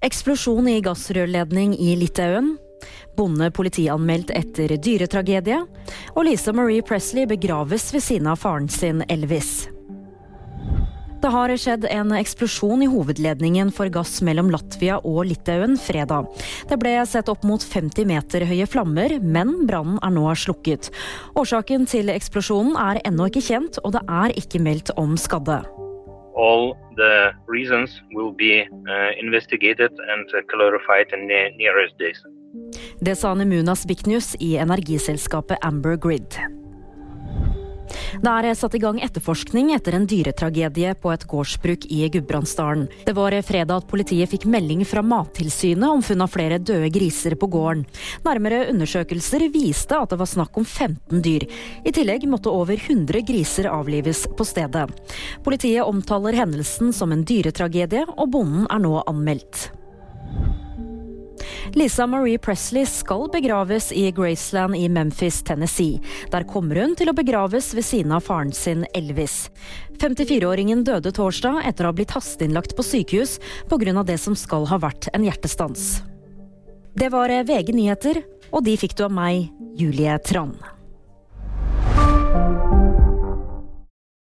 Eksplosjon i gassrørledning i Litauen. Bonde politianmeldt etter dyretragedie. Og Lisa Marie Presley begraves ved siden av faren sin Elvis. Det har skjedd en eksplosjon i hovedledningen for gass mellom Latvia og Litauen fredag. Det ble sett opp mot 50 meter høye flammer, men brannen er nå slukket. Årsaken til eksplosjonen er ennå ikke kjent, og det er ikke meldt om skadde. All the reasons will be uh, investigated and uh, clarified in the nearest days. Det sa Nemunas Biknius i energiselskapet Amber Grid. Det er satt i gang etterforskning etter en dyretragedie på et gårdsbruk i Gudbrandsdalen. Det var fredag at politiet fikk melding fra Mattilsynet om funn av flere døde griser på gården. Nærmere undersøkelser viste at det var snakk om 15 dyr. I tillegg måtte over 100 griser avlives på stedet. Politiet omtaler hendelsen som en dyretragedie, og bonden er nå anmeldt. Lisa Marie Presley skal begraves i Graceland i Memphis, Tennessee. Der kommer hun til å begraves ved siden av faren sin Elvis. 54-åringen døde torsdag etter å ha blitt hasteinnlagt på sykehus pga. det som skal ha vært en hjertestans. Det var VG nyheter, og de fikk du av meg, Julie Tran.